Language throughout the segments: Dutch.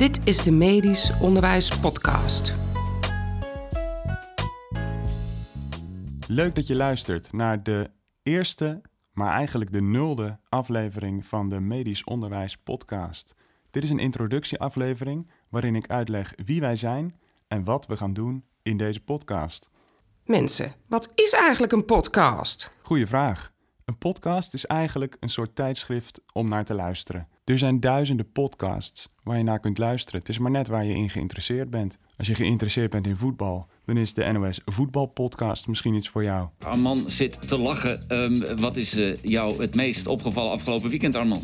Dit is de Medisch Onderwijs Podcast. Leuk dat je luistert naar de eerste, maar eigenlijk de nulde aflevering van de Medisch Onderwijs Podcast. Dit is een introductieaflevering waarin ik uitleg wie wij zijn en wat we gaan doen in deze podcast. Mensen, wat is eigenlijk een podcast? Goeie vraag. Een podcast is eigenlijk een soort tijdschrift om naar te luisteren. Er zijn duizenden podcasts waar je naar kunt luisteren. Het is maar net waar je in geïnteresseerd bent. Als je geïnteresseerd bent in voetbal, dan is de NOS Voetbalpodcast misschien iets voor jou. Arman zit te lachen. Ehm, wat is eh, jou het meest opgevallen afgelopen weekend, Arman?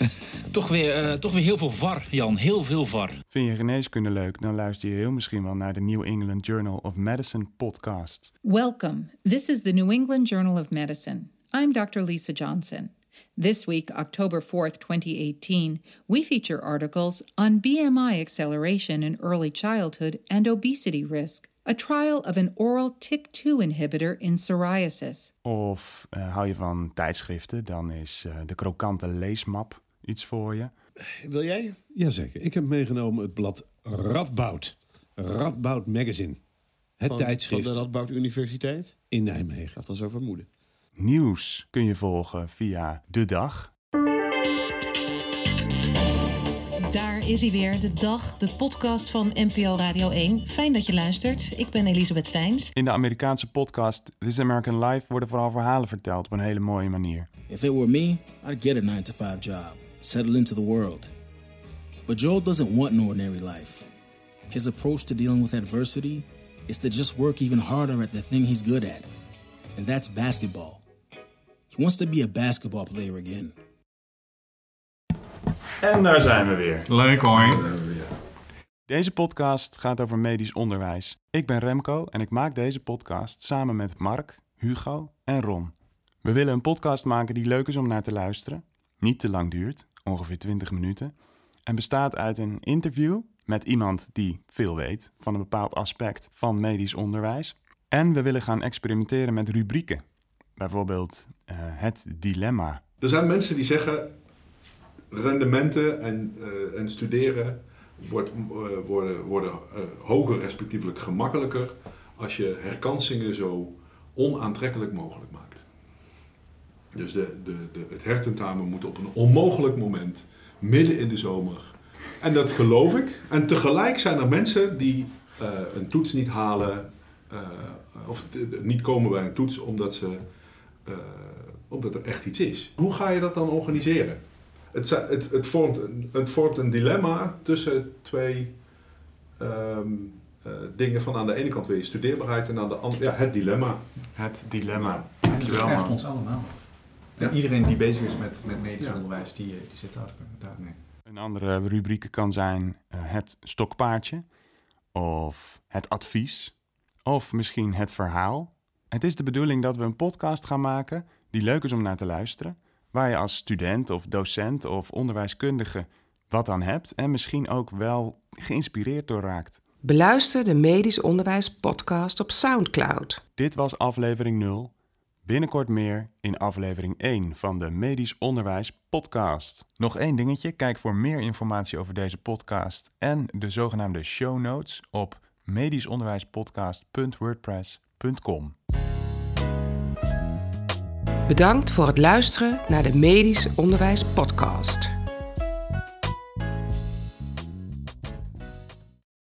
Toch weer, eh, toch weer heel veel VAR, Jan. Heel veel VAR. Vind je geneeskunde leuk? Dan luister je heel misschien wel naar de New England Journal of Medicine podcast. Welcome. This is the New England Journal of Medicine. I'm Dr. Lisa Johnson. This week, October 4th, 2018, we feature articles on BMI acceleration in early childhood and obesity risk, a trial of an oral TYK2 inhibitor in psoriasis. Of eh, hou je van tijdschriften, dan is eh, de krokante leesmap iets voor je. Wil jij? Jazeker. Ik heb meegenomen het blad Radboud. Radboud Magazine. Het Van, tijdschrift Van de Radboud Universiteit? in Nijmegen. Dat was zo vermoeden. Nieuws kun je volgen via De Dag. Daar is hij weer, de dag, de podcast van NPO Radio 1. Fijn dat je luistert. Ik ben Elisabeth Steins. In de Amerikaanse podcast This American Life worden vooral verhalen verteld op een hele mooie manier. If it were me, I'd get a 9 to 5 job, settle into the world. But Joel doesn't want an ordinary life. His approach to dealing with adversity is to just work even harder at the thing he's good at, and that's basketball. He wants to be a basketball player again. En daar zijn we weer. Leuk hoor. Deze podcast gaat over medisch onderwijs. Ik ben Remco en ik maak deze podcast samen met Mark, Hugo en Ron. We willen een podcast maken die leuk is om naar te luisteren, niet te lang duurt, ongeveer 20 minuten, en bestaat uit een interview met iemand die veel weet van een bepaald aspect van medisch onderwijs. En we willen gaan experimenteren met rubrieken. Bijvoorbeeld eh, het dilemma. Er zijn mensen die zeggen rendementen en, eh, en studeren wordt, eh, worden, worden hoger respectievelijk gemakkelijker als je herkansingen zo onaantrekkelijk mogelijk maakt. Dus de, de, de, het hertentamen moet op een onmogelijk moment, midden in de zomer. En dat geloof ik. En tegelijk zijn er mensen die een toets niet halen of niet komen bij een toets omdat, ze, eh, omdat er echt iets is. Hoe ga je dat dan organiseren? Het, het, het, vormt, het vormt een dilemma tussen twee ehm, eh, dingen van aan de ene kant weer je studeerbaarheid en aan de andere, ja, het dilemma. Het dilemma. Dat Dankjewel betreft man. ons allemaal. Ja. En iedereen die bezig is met, met medisch Ja. onderwijs, die, eh, die zit daar, daarmee. Een andere rubriek kan zijn eh, het stokpaardje, of het advies, of misschien het verhaal. Het is de bedoeling dat we een podcast gaan maken die leuk is om naar te luisteren, waar je als student of docent of onderwijskundige wat aan hebt en misschien ook wel geïnspireerd door raakt. Beluister de Medisch Onderwijs Podcast op Soundcloud. Dit was aflevering 0. Binnenkort meer in aflevering 1 van de Medisch Onderwijs Podcast. Nog één dingetje, kijk voor meer informatie over deze podcast en de zogenaamde show notes op medischonderwijspodcast.wordpress.com. Bedankt voor het luisteren naar de Medisch Onderwijs Podcast.